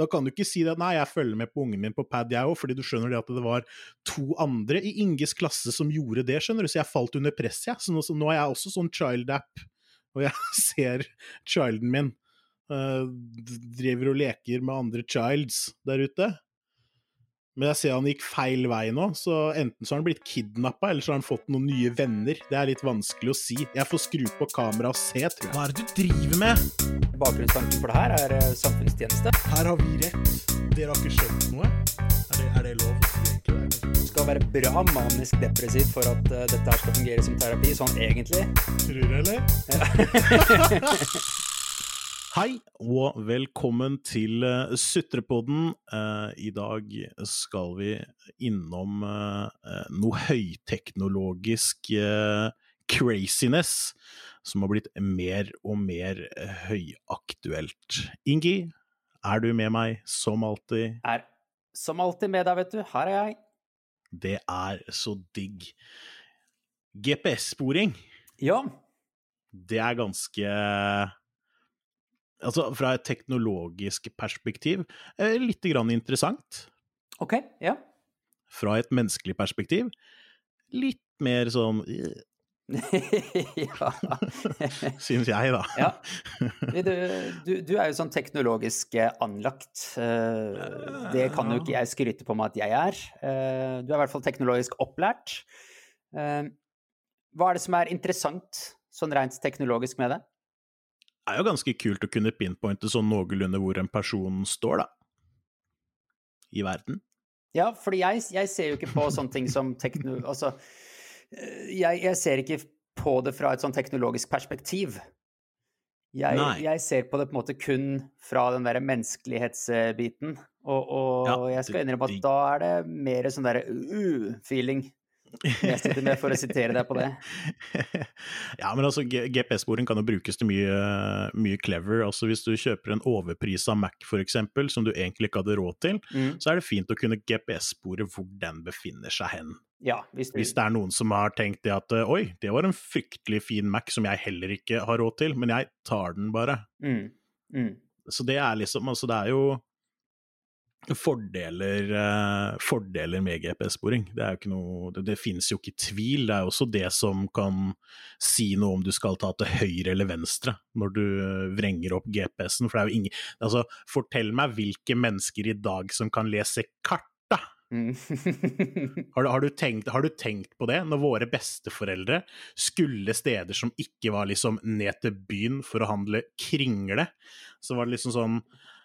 Da kan du ikke si at 'nei, jeg følger med på ungen min på pad, jeg òg', fordi du skjønner det at det var to andre i Inges klasse som gjorde det, skjønner du, så jeg falt under press, jeg. Så nå, så nå er jeg også sånn child-app, og jeg ser childen min uh, driver og leker med andre childs der ute. Men jeg ser han gikk feil vei nå, så enten så har han blitt kidnappa, eller så har han fått noen nye venner. Det er litt vanskelig å si. Jeg får skru på kameraet og se, tror jeg. Hva er det du driver med? Bakgrunnstanken for det her er eh, samfunnstjeneste. Her har vi rett. Dere har ikke skjønt noe? Er det, er det lov å si egentlig? Du skal være bra manisk depressiv for at uh, dette her skal fungere som terapi, sånn egentlig. Tror du, eller? Hei, og velkommen til uh, Sutrepodden. Uh, I dag skal vi innom uh, noe høyteknologisk craziness som har blitt mer og mer høyaktuelt. Ingi, er du med meg som alltid? Er som alltid med deg, vet du. Her er jeg. Det er så digg. GPS-sporing, Ja. det er ganske Altså, fra et teknologisk perspektiv, eh, litt grann interessant. OK. Ja. Fra et menneskelig perspektiv, litt mer sånn øh, ja. Syns jeg, da. ja. Du, du, du er jo sånn teknologisk eh, anlagt. Eh, Det kan jo ikke jeg skryte på meg at jeg er. Eh, Du er i hvert fall teknologisk opplært. Eh, Hva er det som er interessant sånn rent teknologisk med det? Er jo ganske kult å kunne pinpointe sånn noenlunde hvor en person står, da. I verden. Ja, fordi jeg, jeg ser jo ikke på sånne ting som tekno... Altså, eh, jeg, jeg ser ikke på det fra et sånn teknologisk perspektiv. Jeg, jeg ser på det på en måte kun fra den derre menneskelighetsbiten. Og, og Ja, jeg skal innrømme at da er det mer sånn derre uh-feeling sitter med, for å sitere deg på det. ja, men altså, GPS-sporing kan jo brukes til mye, mye clever. Altså, hvis du kjøper en overprisa Mac, eksempel, som du egentlig ikke hadde råd til, Mm. så er det fint å kunne GPS-spore hvor den befinner seg hen. Ja, hvis du Hvis det er noen som har tenkt det at eh, oi, det var en fryktelig fin Mac som jeg heller ikke har råd til, men jeg tar den bare. mm. Mm. Så det er liksom Altså, det er jo fordeler, eh, fordeler med GPS-sporing. Det er jo ikke noe Det, det finnes jo ikke tvil. Det er også det som kan si noe om du skal ta til høyre eller venstre når du eh, vrenger opp GPS-en, for det er jo ingen Altså, fortell meg hvilke mennesker i dag som kan lese kart, da! Mm. Har du, har, du tenkt, har du tenkt på det, når våre besteforeldre skulle steder som ikke var liksom ned til byen for å handle kringle, så var det liksom sånn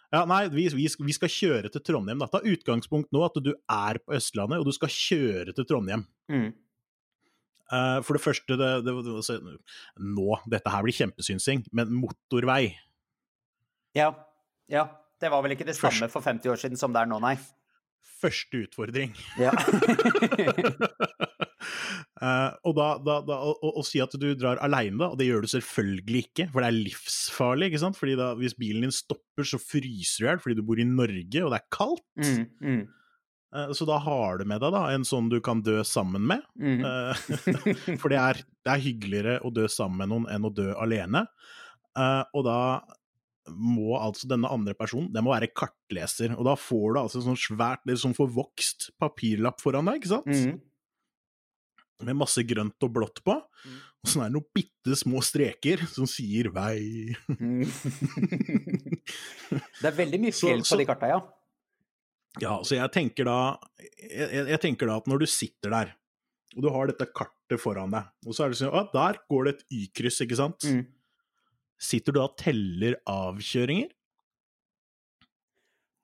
ja, nei, vi, vi, vi skal kjøre til Trondheim. Da. Ta utgangspunkt nå at du er på Østlandet, og du skal kjøre til Trondheim. mm. Uh, for det første, det, det, det, altså, nå, dette her blir kjempesynsing, men motorvei Ja. Ja. Det var vel ikke det samme for 50 år siden som det er nå, nei. Første utfordring. Ja. Eh, og da, da, da å, å si at du drar aleine, og det gjør du selvfølgelig ikke, for det er livsfarlig, ikke sant? Fordi da, hvis bilen din stopper, så fryser du i hjel fordi du bor i Norge, og det er kaldt. mm. Mm. Uh, så da har du med deg da en sånn du kan dø sammen med. Mm. Uh, for det er, det er hyggeligere å dø sammen med noen enn å dø alene. Og da må altså denne andre personen den må være kartleser, og da får du altså sånn svært, det er sånn forvokst papirlapp foran deg, ikke sant? Med masse grønt og blått på, Mm. og så er det noen bitte små streker som sier vei. Mm. det er veldig mye fjell på de karta, ja. Ja, så jeg tenker da jeg- jeg tenker da at når du sitter der, og du har dette kartet foran deg, og så er det sånn at der går det et Y-kryss, ikke sant? Mm. Sitter du da og teller avkjøringer?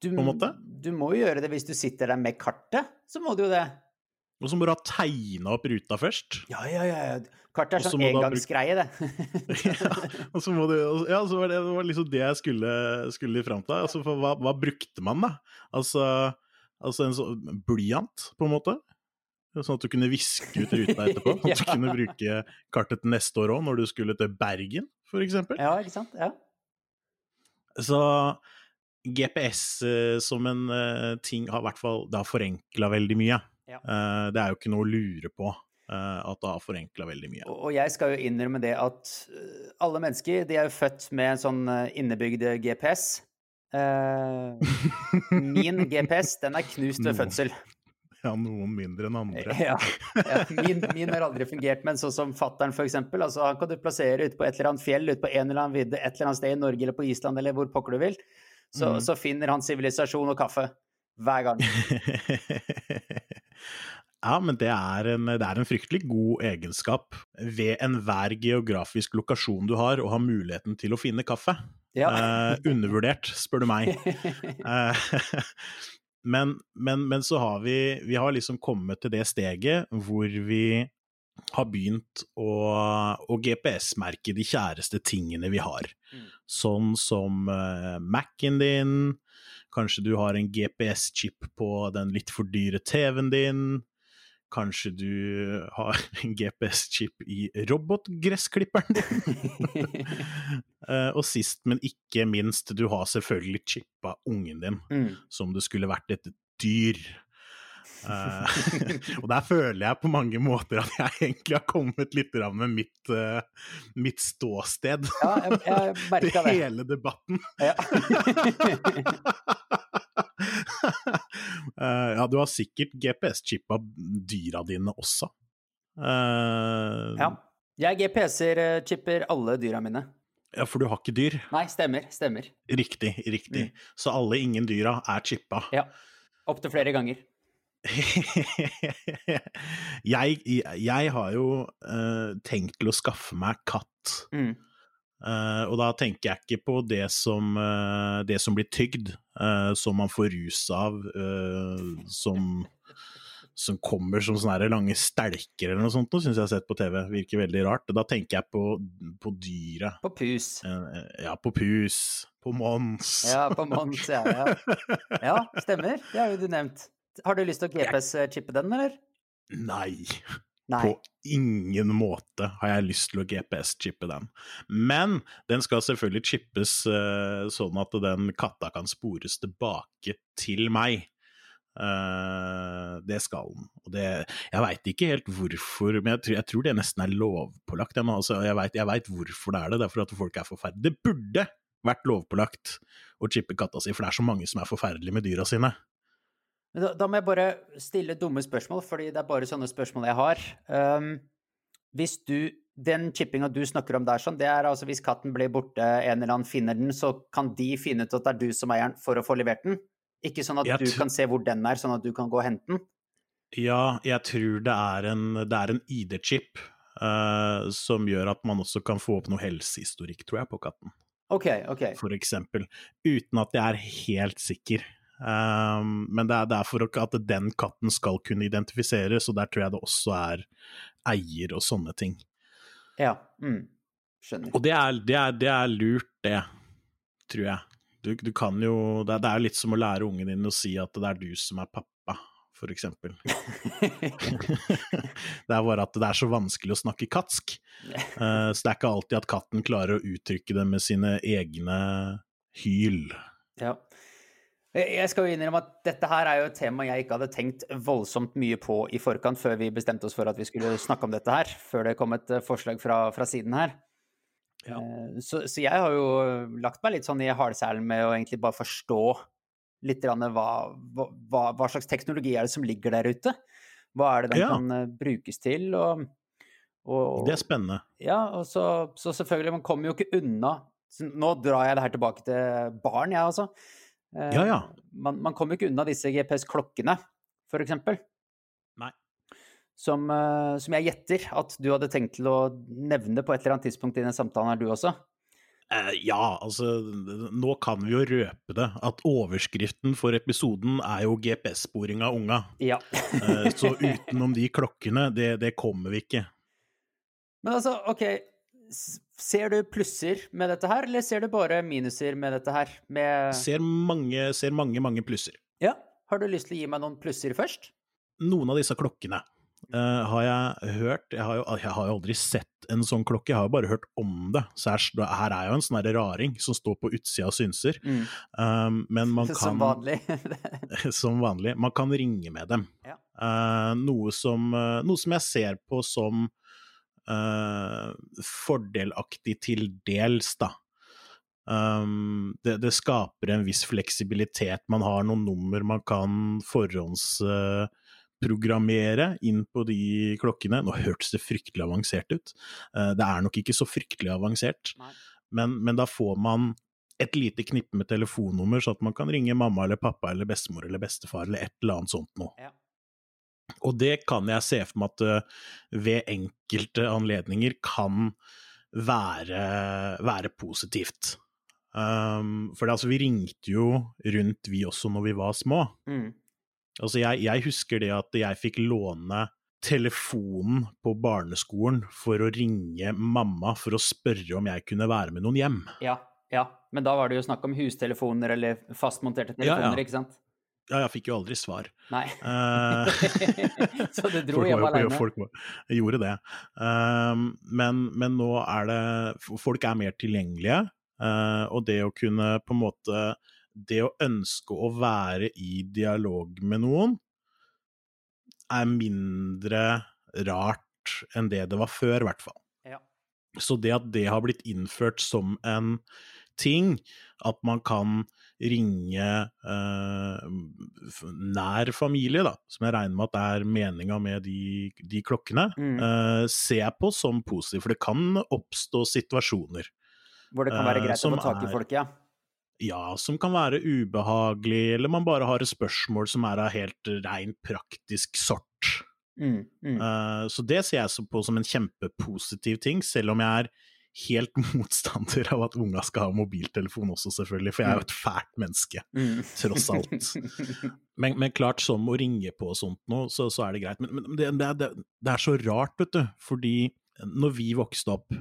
Du, På en måte? du må jo gjøre det hvis du sitter der med kartet, så må du jo det. Og så må du ha tegna opp ruta først. Ja, ja, ja. Kartet er sånn engangsgreie, det. ja, og så må du, ja, så var det, det var liksom det jeg skulle, skulle fram til. Altså, for hva, hva brukte man, da? Altså, altså en sånn blyant, på en måte? Sånn at du kunne viske ut ruta etterpå? At du kunne bruke kartet neste år òg, når du skulle til Bergen, for eksempel? Ja, ikke sant? Ja. Så GPS eh, som en eh, ting har i hvert fall Det har forenkla veldig mye. Ja. Eh, det er jo ikke noe å lure på eh, at det har forenkla veldig mye. Og jeg skal jo innrømme det at øh, alle mennesker de er jo født med en sånn innebygd GPS. Eh, min GPS, den er knust ved fødsel. Ja, noen mindre enn andre. Ja, ja min, min har aldri fungert, men sånn som fattern f.eks. Altså, han kan du plassere ute på et eller annet fjell, ute på en eller annen vidde, et eller annet sted i Norge eller på Island eller hvor pokker du vil. Så, mm. så finner han sivilisasjon og kaffe. Hver gang. Ja, men det er, en, det er en fryktelig god egenskap ved enhver geografisk lokasjon du har, å ha muligheten til å finne kaffe. Ja. Eh, undervurdert, spør du meg. Eh, men, men, men så har vi Vi har liksom kommet til det steget hvor vi har begynt å, å GPS-merke de kjæreste tingene vi har. Mm. Sånn som uh, Mac-en din, kanskje du har en GPS-chip på den litt for dyre TV-en din. Kanskje du har en GPS-chip i robotgressklipperen din. Eh, og sist, men ikke minst, du har selvfølgelig chippa ungen din Mm. som det skulle vært et dyr. Eh, og der føler jeg på mange måter at jeg egentlig har kommet litt med mitt, eh, mitt ståsted Ja, jeg, jeg til det. hele debatten. Ja. Eh, ja, du har sikkert GPS-chippa dyra dine også. Uh, ja. Jeg GPS-er-chipper alle dyra mine. ja, for du har ikke dyr. Nei, stemmer. Stemmer. Riktig, riktig. Så alle ingen dyra er chippa. Ja. Opptil flere ganger. jeg, jeg har jo uh, tenkt til å skaffe meg katt. Mm. Uh, og da tenker jeg ikke på det som, uh, det som blir tygd, som man får rus av, som, som kommer som sånne lange stelker eller noe sånt, syns jeg har sett på TV. Virker veldig rart. Da tenker jeg på, på dyret. På pus. Ja, på pus. På Mons. Ja, på Mons, ja, ja. Ja, stemmer. Det har jo du nevnt. Har du lyst til å GPS-chippe den, eller? Nei. Nei. På ingen måte har jeg lyst til å GPS-chippe den. Men den skal selvfølgelig chippes uh, sånn at den katta kan spores tilbake til meg. Uh, det skal den. Og det, jeg veit ikke helt hvorfor, men jeg tror, jeg tror det nesten er lovpålagt. Jeg, altså, jeg veit hvorfor det er det. Det er fordi at folk er forferdelige. Det burde vært lovpålagt å chippe katta si, for det er så mange som er forferdelige med dyra sine. Men Da, da må jeg bare stille dumme spørsmål, fordi det er bare sånne spørsmål jeg har. Um, hvis du Den chippinga du snakker om der, sånn, det er altså hvis katten blir borte, en eller annen finner den, så kan de finne ut at det er du som eier den, for å få levert den? Ikke sånn at du kan se hvor den er, sånn at du kan gå og hente den? Ja, jeg tror det er en, en ID-chip uh, som gjør at man også kan få opp noe helsehistorikk, tror jeg, på katten, OK, OK. for eksempel. Uten at jeg er helt sikker. Um, men det er, det er for at den katten skal kunne identifiseres, og der tror jeg det også er eier og sånne ting. Ja. Mm. Skjønner. Og det er, det er, det er lurt, det, tror jeg. Du, du kan jo det er, det litt som å lære ungen din å si at det er du som er pappa, for eksempel. det er bare at det er så vanskelig å snakke katsk. uh, så det er ikke alltid at katten klarer å uttrykke det med sine egne hyl. Ja. Jeg skal jo innrømme at dette her er jo et tema jeg ikke hadde tenkt voldsomt mye på i forkant, før vi bestemte oss for at vi skulle snakke om dette her, før det kom et eh, forslag fra, fra siden her. Ja. Eh, Så, så jeg har jo lagt meg litt sånn i halsælen med å egentlig bare forstå litt hva, hva, hva slags teknologi er det som ligger der ute? Hva er det den Ja. kan eh, brukes til? Og, og, Det er spennende. ja, og så, så selvfølgelig, man kommer jo ikke unna Nå drar jeg det her tilbake til barn, jeg altså. Eh, Ja, ja. Man, man kommer ikke unna disse GPS-klokkene, eksempel. Nei. Som, eh, som jeg gjetter at du hadde tenkt til å nevne på et eller annet tidspunkt i den samtalen her, du også. Eh, ja, altså Nå kan vi jo røpe det. At overskriften for episoden er jo GPS-sporing av unga. Ja. Eh, så utenom de klokkene, det, det kommer vi ikke. Men altså, OK. Ser du plusser med dette her, eller ser du bare minuser med dette her? Med Ser mange, ser mange, mange plusser. Ja. Har du lyst til å gi meg noen plusser først? Noen av disse klokkene uh, har jeg hørt jeg har, jo, jeg har jo aldri sett en sånn klokke, jeg har jo bare hørt om det. Så her, her er jo en sånn raring som står på utsida og synser. Um, men man kan Som vanlig. som vanlig. Man kan ringe med dem. Ja. Uh, noe, som, eh, noe som jeg ser på som fordelaktig til dels, da. Um, det, det, skaper en viss fleksibilitet. Man har noen nummer man kan forhåndsprogrammere uh, inn på de klokkene. Nå hørtes det fryktelig avansert ut. Uh, det er nok ikke så fryktelig avansert, men, men, da får man et lite knippe med telefonnummer, så at man kan ringe mamma eller pappa eller bestemor eller bestefar eller et eller annet sånt noe. Ja. Og det kan jeg se for meg at uh, ved enkelte anledninger kan være, være positivt. Um, for altså, vi ringte jo rundt, vi også, når vi var små. Mm. Altså, jeg, jeg, husker det at jeg fikk låne telefonen på barneskolen for å ringe mamma for å spørre om jeg kunne være med noen hjem. Ja, ja. men da var det jo snakk om hustelefoner eller fastmonterte telefoner, ja, ja. ikke sant? Ja, jeg fikk jo aldri svar. Nei. Uh, så du dro hjem alene? Folk gjorde det. Uh, men, men, nå er det Folk er mer tilgjengelige. Uh, og det å kunne på en måte Det å ønske å være i dialog med noen er mindre rart enn det det var før, i hvert fall. Ja. Så det at det har blitt innført som en ting, at man kan ringe uh, nær familie, da, som jeg regner med at er meninga med de, de klokkene, mm. uh, ser jeg på som positivt. For det kan oppstå situasjoner hvor det kan være greit uh, å få tak i folk, ja? Ja, som kan være ubehagelig, eller man bare har et spørsmål som er av helt rent praktisk sort. Mm, mm. Uh, så det ser jeg på som en kjempepositiv ting, selv om jeg er helt motstander av at unga skal ha mobiltelefon også, selvfølgelig, for jeg er jo et fælt menneske, mm. tross alt. Men, men, klart, som å ringe på og sånt nå, så, så er det greit. Men, men det, det, det, er så rart, vet du, fordi når vi vokste opp,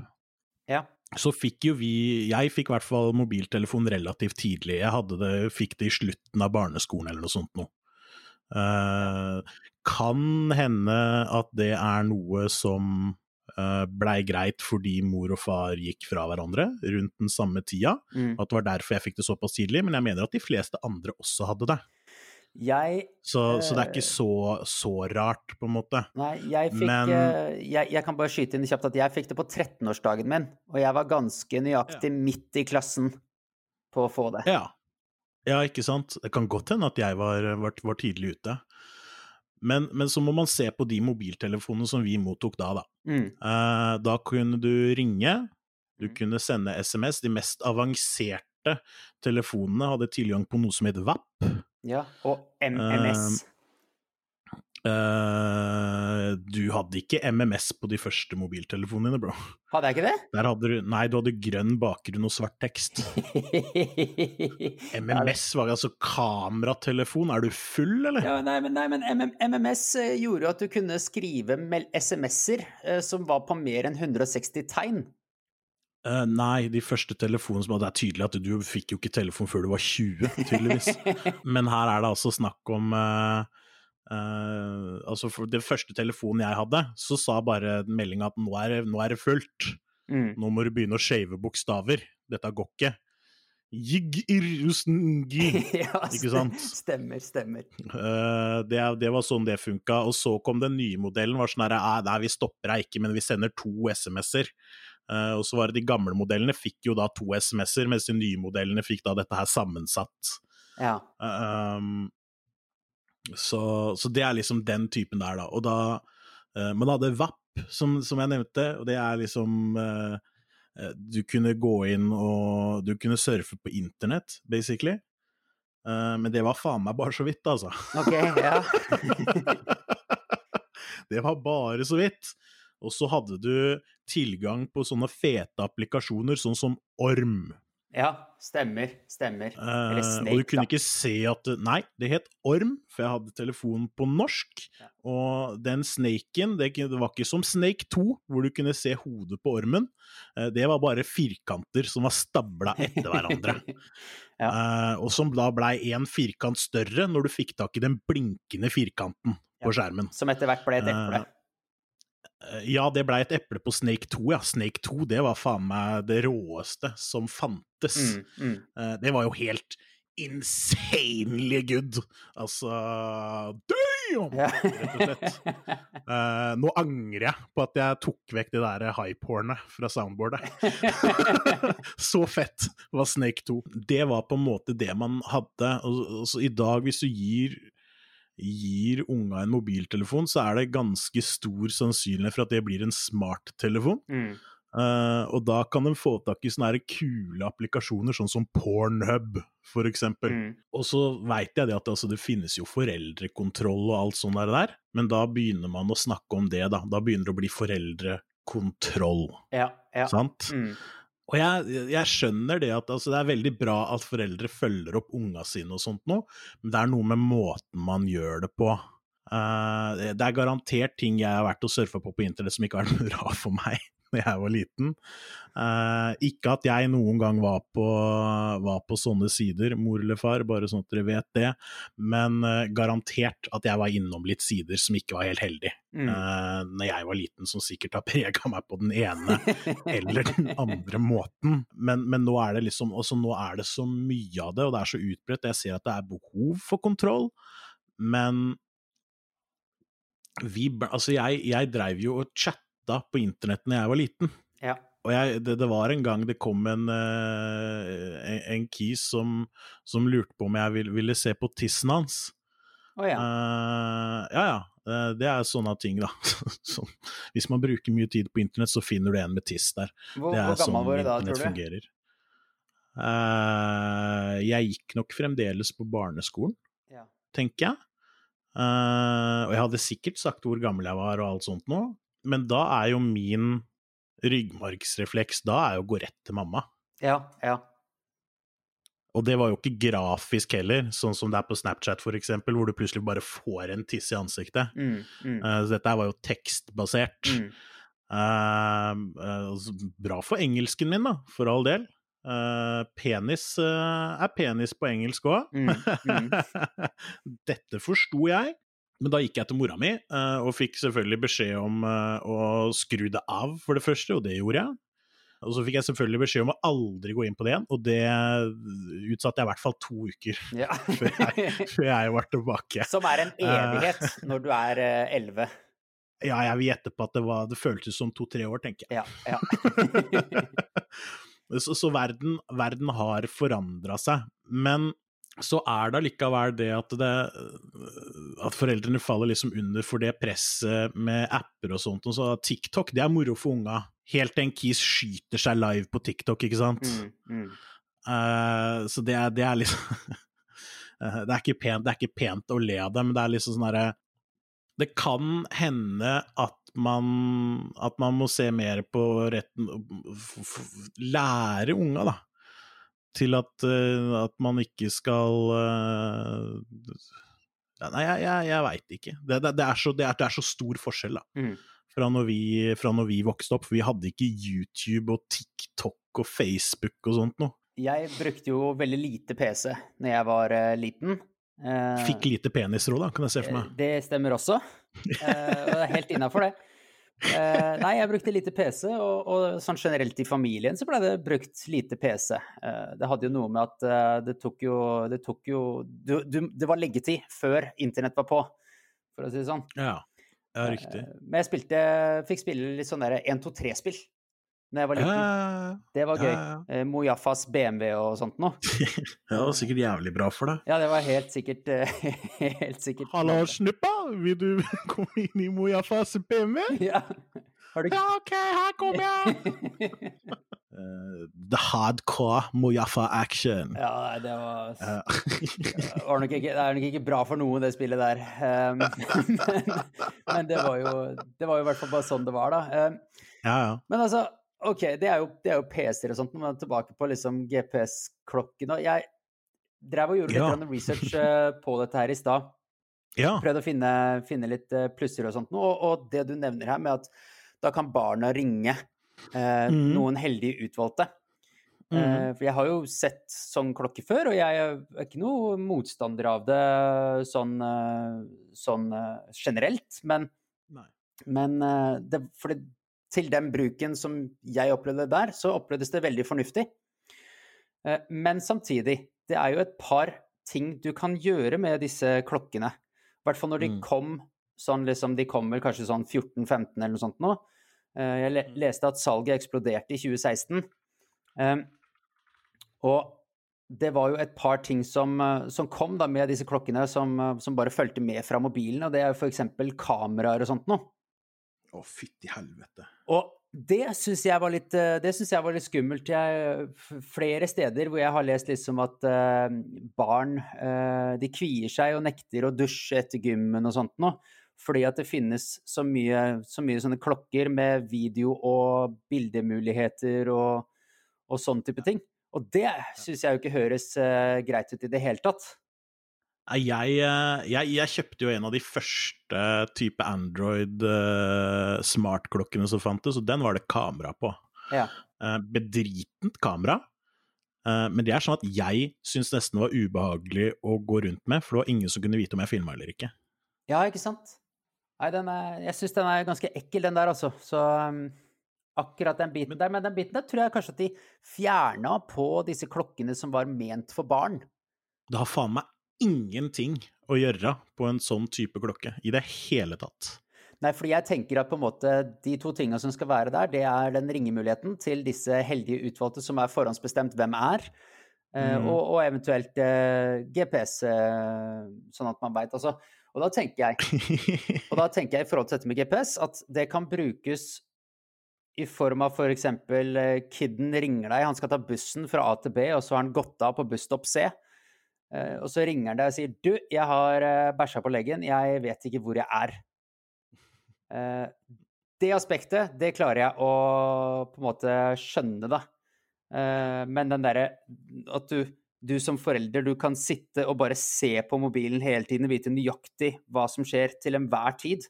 ja så fikk jo vi Jeg fikk i hvert fall mobiltelefon relativt tidlig. Jeg det, fikk det i slutten av barneskolen eller noe sånt noe. Uh, kan hende at det er noe som blei greit fordi mor og far gikk fra hverandre rundt den samme tida. Mm. At det var derfor jeg fikk det såpass tidlig, men jeg mener at de fleste andre også hadde det. Jeg så, så, det er ikke eh, så, så, rart, på en måte. Nei, jeg fikk Men... Eh, jeg, jeg, kan bare skyte inn kjapt at jeg fikk det på 13-årsdagen min, og jeg var ganske nøyaktig ja. midt i klassen på å få det. Ja. ja, ikke sant. Det kan godt hende at jeg var, var, var tidlig ute. Men, men, så må man se på de mobiltelefonene som vi mottok da, da. Mm. Eh, da kunne du ringe, du mm. kunne sende SMS. De mest avanserte telefonene hadde tilgang på noe som het VAP. Ja, og MMS. Uh, uh, du hadde ikke MMS på de første mobiltelefonene dine, bro. Hadde jeg ikke det? Hadde du, nei, du hadde grønn bakgrunn og svart tekst. MMS var altså kameratelefon, er du full, eller? Ja, nei, men, nei, men MMS eh, gjorde at du kunne skrive SMS-er uh, som var på mer enn 160 tegn. Uh, nei, de første telefonene som Det er tydelig at du fikk jo ikke telefon før du var 20, tydeligvis. Men her er det altså snakk om uh, uh, Altså, for Det første telefonen jeg hadde, så sa bare meldinga at nå er, nå er, det fullt. Mm. Nå må du begynne å shave bokstaver. Dette går ikke. Jig-ir-usngi. ja, ikke sant? Stemmer, stemmer. Det, det, var sånn det funka. Og så kom den nye modellen. var sånn her, Nei, vi stopper deg ikke, men vi sender to SMS-er. Uh, og så var det de gamle modellene fikk jo da to SMS-er, mens de nye modellene fikk da dette her sammensatt. Ja. Uh, um, så, så, det er liksom den typen der, da. Og da uh, Man hadde VAP, som, som, jeg nevnte, og det er liksom Du kunne gå inn og Du kunne surfe på internett, basically. men det var faen meg bare så vidt, altså. Ok, ja. det var bare så vidt. Og så hadde du tilgang på sånne fete applikasjoner, sånn som Orm. Ja, stemmer. Stemmer. Eller Snake, uh, og du kunne da. ikke se at Nei, det het Orm, for jeg hadde telefonen på norsk. Ja. Og den snaken, det, det, var ikke som Snake 2, hvor du kunne se hodet på ormen. Uh, det var bare firkanter som var stabla etter hverandre. ja. uh, og som da blei én firkant større når du fikk tak i den blinkende firkanten på skjermen. Som etter hvert ble et eple. Eh, ja, det blei et eple på Snake 2, ja. Snake 2, det var faen meg det råeste som fantes. Mm, mm. Eh, det var jo helt insanely good. Altså damn! Ja. Rett og slett. Eh, nå angrer jeg på at jeg tok vekk det der hype-hornet fra soundboardet. så fett var Snake 2. Det var på en måte det man hadde. Og, og så I dag, hvis du gir gir unga en mobiltelefon, så er det ganske stor sannsynlighet for at det blir en smarttelefon. Mm. Uh, og da kan de få tak i sånne kule applikasjoner, sånn som Pornhub, eksempel. Mm. Og så veit jeg det at altså, det finnes jo foreldrekontroll og alt sånt der, men da begynner man å snakke om det, da. Da begynner det å bli foreldrekontroll, Ja. ja. sant? Mm. Og jeg, jeg skjønner det at altså, det er veldig bra at foreldre følger opp unga sine og sånt noe, men det er noe med måten man gjør det på. Uh, det er garantert ting jeg har vært og surfa på på internett som ikke har vært bra for meg da jeg var liten. Eh, ikke at jeg noen gang var på, var på sånne sider, mor eller far, bare sånn at dere vet det, men eh, garantert at jeg var innom litt sider som ikke var helt heldige Mm. Eh, når jeg var liten, som sikkert har prega meg på den ene eller den andre måten. Men, men nå er det liksom også nå er det så mye av det, og det er så utbredt. Jeg ser at det er behov for kontroll, men vi, altså jeg, jeg dreiv jo og chatta på internett når jeg var liten. Ja. Og jeg, det, det var en gang det kom en, eh, en, en kis som, som lurte på om jeg ville, ville se på tissen hans. Oh, ja. Uh, ja, ja. Eh, Det er sånne ting, da. Som, hvis man bruker mye tid på internett, så finner du en med tiss der. Hvor, Det er hvor gammel sånn var du da, tror du? fungerer. Uh, jeg gikk nok fremdeles på barneskolen, Ja. tenker jeg. Uh, og jeg hadde sikkert sagt hvor gammel jeg var og alt sånt nå, men da er jo min ryggmargsrefleks da er jo å gå rett til mamma. ja, ja. Og det var jo ikke grafisk heller, sånn som det er på Snapchat eksempel, hvor du plutselig bare får en tiss i ansiktet. Mm, mm, Eh, så dette var jo tekstbasert. mm. Uh, bra for engelsken min, da, for all del. Penis er penis på engelsk òg. Mm, Dette forsto jeg. Men da gikk jeg til mora mi eh, og fikk selvfølgelig beskjed om eh, å skru det av, for det første, og det gjorde jeg. Og så fikk jeg selvfølgelig beskjed om å aldri gå inn på det igjen, og det utsatte jeg i hvert fall to uker Ja. før jeg, før jeg var tilbake. Som er en evighet når du er eh, elleve. Ja, jeg vil gjette på at det, var, det føltes som to-tre år, tenker jeg. Ja, ja. Så, så verden, verden har forandra seg. Men så er det allikevel det at, det at foreldrene faller liksom under for det presset med apper og sånt. Og så TikTok, det er moro for unga. Helt til en kis skyter seg live på TikTok, ikke sant. Mm, mm. Uh, så det er, det er liksom eh, det, er ikke pent, det er ikke pent å le av det, men det er liksom sånn herre Det kan hende at man, at man må se mer på retten Lære unga, da, til at, eh, at man ikke skal eh, ja, Nei, jeg, jeg, jeg veit ikke. Det, det, det, er så, det, er, det er så stor forskjell, da Mm. fra når, vi, fra når vi vokste opp, for vi hadde ikke YouTube og TikTok og Facebook og sånt noe. Jeg brukte jo veldig lite PC når jeg var uh, liten. Uh, Fikk lite penisråd, da, kan jeg se for meg. Det stemmer også. Uh, og det er helt innafor, det. Eh, nei, jeg brukte lite PC, og, og sånn generelt i familien så ble det brukt lite PC. Uh, det hadde jo noe med at uh, det tok jo Det tok jo du, du, Det var leggetid før internett var på, for å si det sånn. Ja, ja riktig. Eh, men jeg spilte, fikk spille litt sånn derre 1-2-3-spill da jeg var liten. Det var gøy. ja. Eh, Mojafas BMW og sånt noe. det var sikkert jævlig bra for deg. Ja, det var helt sikkert eh, Helt sikkert Hallo, snuppa, vil du komme inn i Mojafas BMW? Ja. Du Ja, OK, her kommer jeg! Eh, the hardcore Mojafa action. Ja, det var Ja. Det ikke, det er nok ikke bra for noen, det spillet der. Um, men, men det var jo Det var jo i hvert fall bare sånn det var, da. Um, ja, ja. men altså, OK, det er jo, det er jo PC-er og sånt, men tilbake på liksom GPS-klokken og Jeg drev og gjorde litt Ja. grann research eh, på dette her i stad. ja. Prøvde å finne, finne litt eh, plusser og sånt. noe. Og, og det du nevner her med at da kan barna ringe eh, mm. noen heldige utvalgte. Mm. Eh, For jeg har jo sett sånn klokke før, og jeg er ikke noe motstander av det sånn, eh, sånn eh, generelt. Men, men eh, det, for det, til den bruken som jeg opplevde der, så opplevdes det veldig fornuftig. Eh, Men samtidig, det er jo et par ting du kan gjøre med disse klokkene. I hvert fall når de Mm. kom sånn liksom De kommer kanskje sånn 14-15 eller noe sånt nå. Eh, Jeg Mm. leste at salget eksploderte i 2016. Um, og det var jo et par ting som, eh, som kom da med disse klokkene, som, som bare fulgte med fra mobilen, og det er jo f.eks. kameraer og sånt noe. Å, fytti helvete. Og det syns jeg eh, jeg var litt skummelt. Jeg, flere steder hvor jeg har lest liksom at uh, barn uh, de kvier seg og nekter å dusje etter gymmen og sånt noe. Fordi at det finnes så mye, så mye sånne klokker med video- og bildemuligheter og, og sånn type ting. Og det syns jeg jo ikke høres uh, greit ut i det hele tatt. Jeg, eh, jeg, jeg kjøpte jo en av de første type Android-smartklokkene som fantes, og den var det kamera på. Ja. Eh, Bedritent kamera. Men det er sånn at jeg syns nesten var ubehagelig å gå rundt med, for det var ingen som kunne vite om jeg filma eller ikke. Ja, ikke sant? Nei, den er, jeg syns den er ganske ekkel, den der, altså. Så um, akkurat den biten der. Men den biten der tror jeg kanskje at de fjerna på disse klokkene som var ment for barn. Det har faen meg ingenting å gjøre på en sånn type klokke i det hele tatt. Nei, fordi jeg tenker at på en måte de to tinga som skal være der, det er den ringemuligheten til disse heldige utvalgte som er forhåndsbestemt hvem er, eh, Mm. og, og eventuelt eh, GPS, eh, sånn at man veit. Altså, og da tenker jeg Og da tenker jeg i forhold til dette med GPS, at det kan brukes i form av f.eks. For kidden ringer deg, han skal ta bussen fra A til B, og så har han gått av på busstopp C. Eh, Og så ringer han deg og sier 'du, jeg har eh, bæsja på leggen, jeg vet ikke hvor jeg er'. Eh, Det aspektet, det klarer jeg å på en måte skjønne, da. Men den derre at du, du som forelder, du kan sitte og bare se på mobilen hele tiden og vite nøyaktig hva som skjer til enhver tid,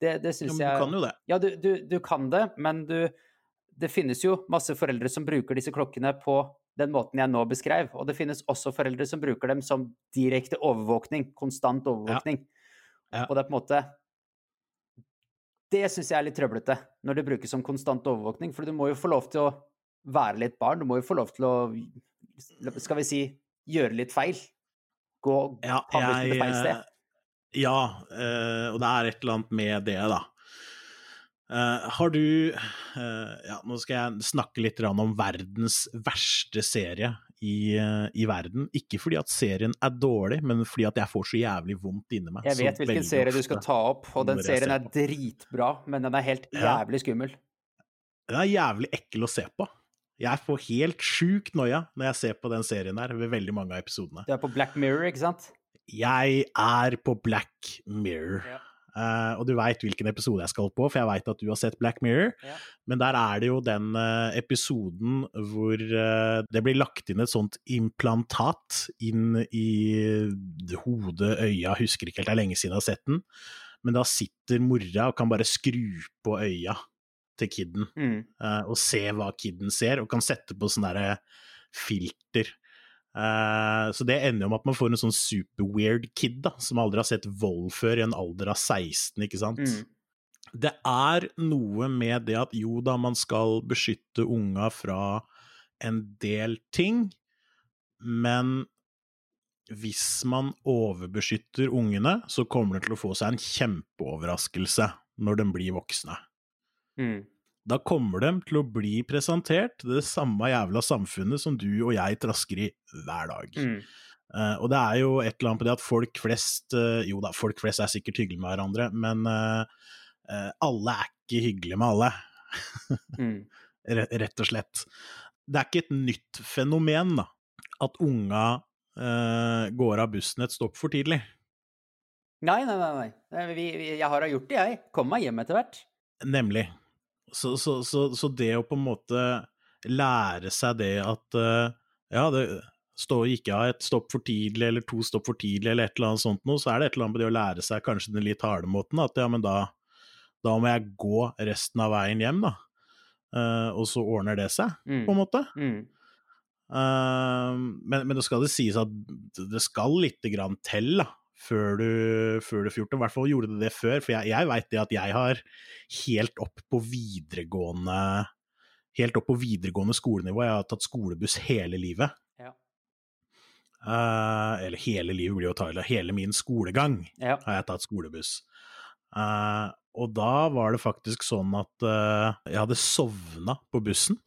det, det syns jeg du kan jo det. Ja, du, du, du kan det, men du Det finnes jo masse foreldre som bruker disse klokkene på den måten jeg nå beskrev, og det finnes også foreldre som bruker dem som direkte overvåkning, konstant overvåkning. Ja. Og det er på en måte Det syns jeg er litt trøblete, når det brukes som konstant overvåkning, for du må jo få lov til å være litt barn, du må jo få lov til å, skal vi si, gjøre litt feil. Gå Ja, jeg, feil sted. eh, Ja, eh, og det er et eller annet med det, da. Eh, har du uh, Ja, nå skal jeg snakke litt om verdens verste serie i, uh, i verden. Ikke fordi at serien er dårlig, men fordi at jeg får så jævlig vondt inni meg. Jeg vet hvilken serie du skal ta opp, og den serien er dritbra, men den er helt jævlig skummel. Den er jævlig ekkel å se på. Jeg får helt sjukt noia når jeg ser på den serien her, ved veldig mange av episodene. Du er på Black Mirror, ikke sant? Jeg er på Black Mirror. Ja. Eh, og du veit hvilken episode jeg skal på, for jeg veit at du har sett Black Mirror. Ja. Men der er det jo den uh, episoden hvor uh, det blir lagt inn et sånt implantat inn i hodet, øya, husker ikke helt, det er lenge siden jeg har sett den. Men da sitter mora og kan bare skru på øya til kiden, Mm. og se hva kiden ser, og kan sette på sånn derre filter. Eh, så det ender jo med at man får en sånn super-weird kid, da, som aldri har sett vold før, i en alder av 16, ikke sant. Mm. Det er noe med det at jo da, man skal beskytte unga fra en del ting, men hvis man overbeskytter ungene, så kommer det til å få seg en kjempeoverraskelse når de blir voksne. Mm. Da kommer de til å bli presentert det samme jævla samfunnet som du og jeg trasker i hver dag. Mm. Uh, og det er jo et eller annet på det at folk flest uh, Jo da, folk flest er sikkert hyggelige med hverandre, men uh, alle er ikke hyggelige med alle, Mm. rett og slett. Det er ikke et nytt fenomen, da, at unga går av bussen et stopp for tidlig. Nei, nei. nei. Nei, Vi, vi, jeg har da gjort det, jeg. Kom meg hjem etter hvert. Nemlig. Så, så, så, så det å på en måte lære seg det at eh, ja, det står ikke av et stopp for tidlig eller to stopp for tidlig eller et eller annet sånt noe, så er det et eller annet med det å lære seg kanskje den litt harde måten, at ja, men da, da må jeg gå resten av veien hjem, da. Uh, og så ordner det seg, Mm. på en måte. Mm. Uh, men, men det skal det sies at det skal lite grann til, da. Før du, før du er 14. I hvert fall gjorde det det før, for jeg, jeg veit det at jeg har helt opp på videregående Helt opp på videregående skolenivå, jeg har tatt skolebuss hele livet. Ja. Uh, eller hele livet blir jo Thailand. Hele min skolegang Ja. har jeg tatt skolebuss. Uh, og da var det faktisk sånn at uh, jeg hadde sovna på bussen.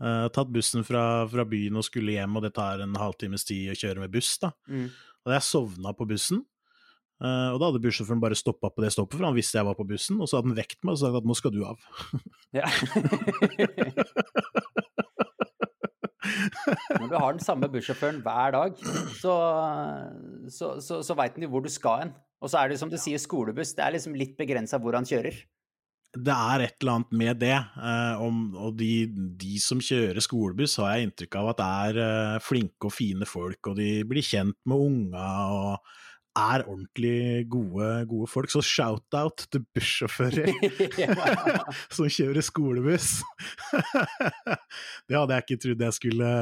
Uh, tatt bussen fra, fra byen og skulle hjem, og det tar en halvtimes tid å kjøre med buss. da. Mm. Og jeg sovna på bussen, eh, og da hadde bussjåføren bare stoppa på det stoppet, for han visste jeg var på bussen, og så hadde han vekt meg og sagt at nå skal du av. Ja. Når du har den samme bussjåføren hver dag, så, så, så, så veit han jo hvor du skal hen. Og så er det som du sier, skolebuss. Det er liksom litt begrensa hvor han kjører. Det er et eller annet med det, uh, om, og de, de som kjører skolebuss, har jeg inntrykk av at er uh, flinke og fine folk, og de blir kjent med unga og er ordentlig gode, gode folk. Så shout-out til bussjåfører som kjører skolebuss. det hadde jeg ikke trodd jeg skulle,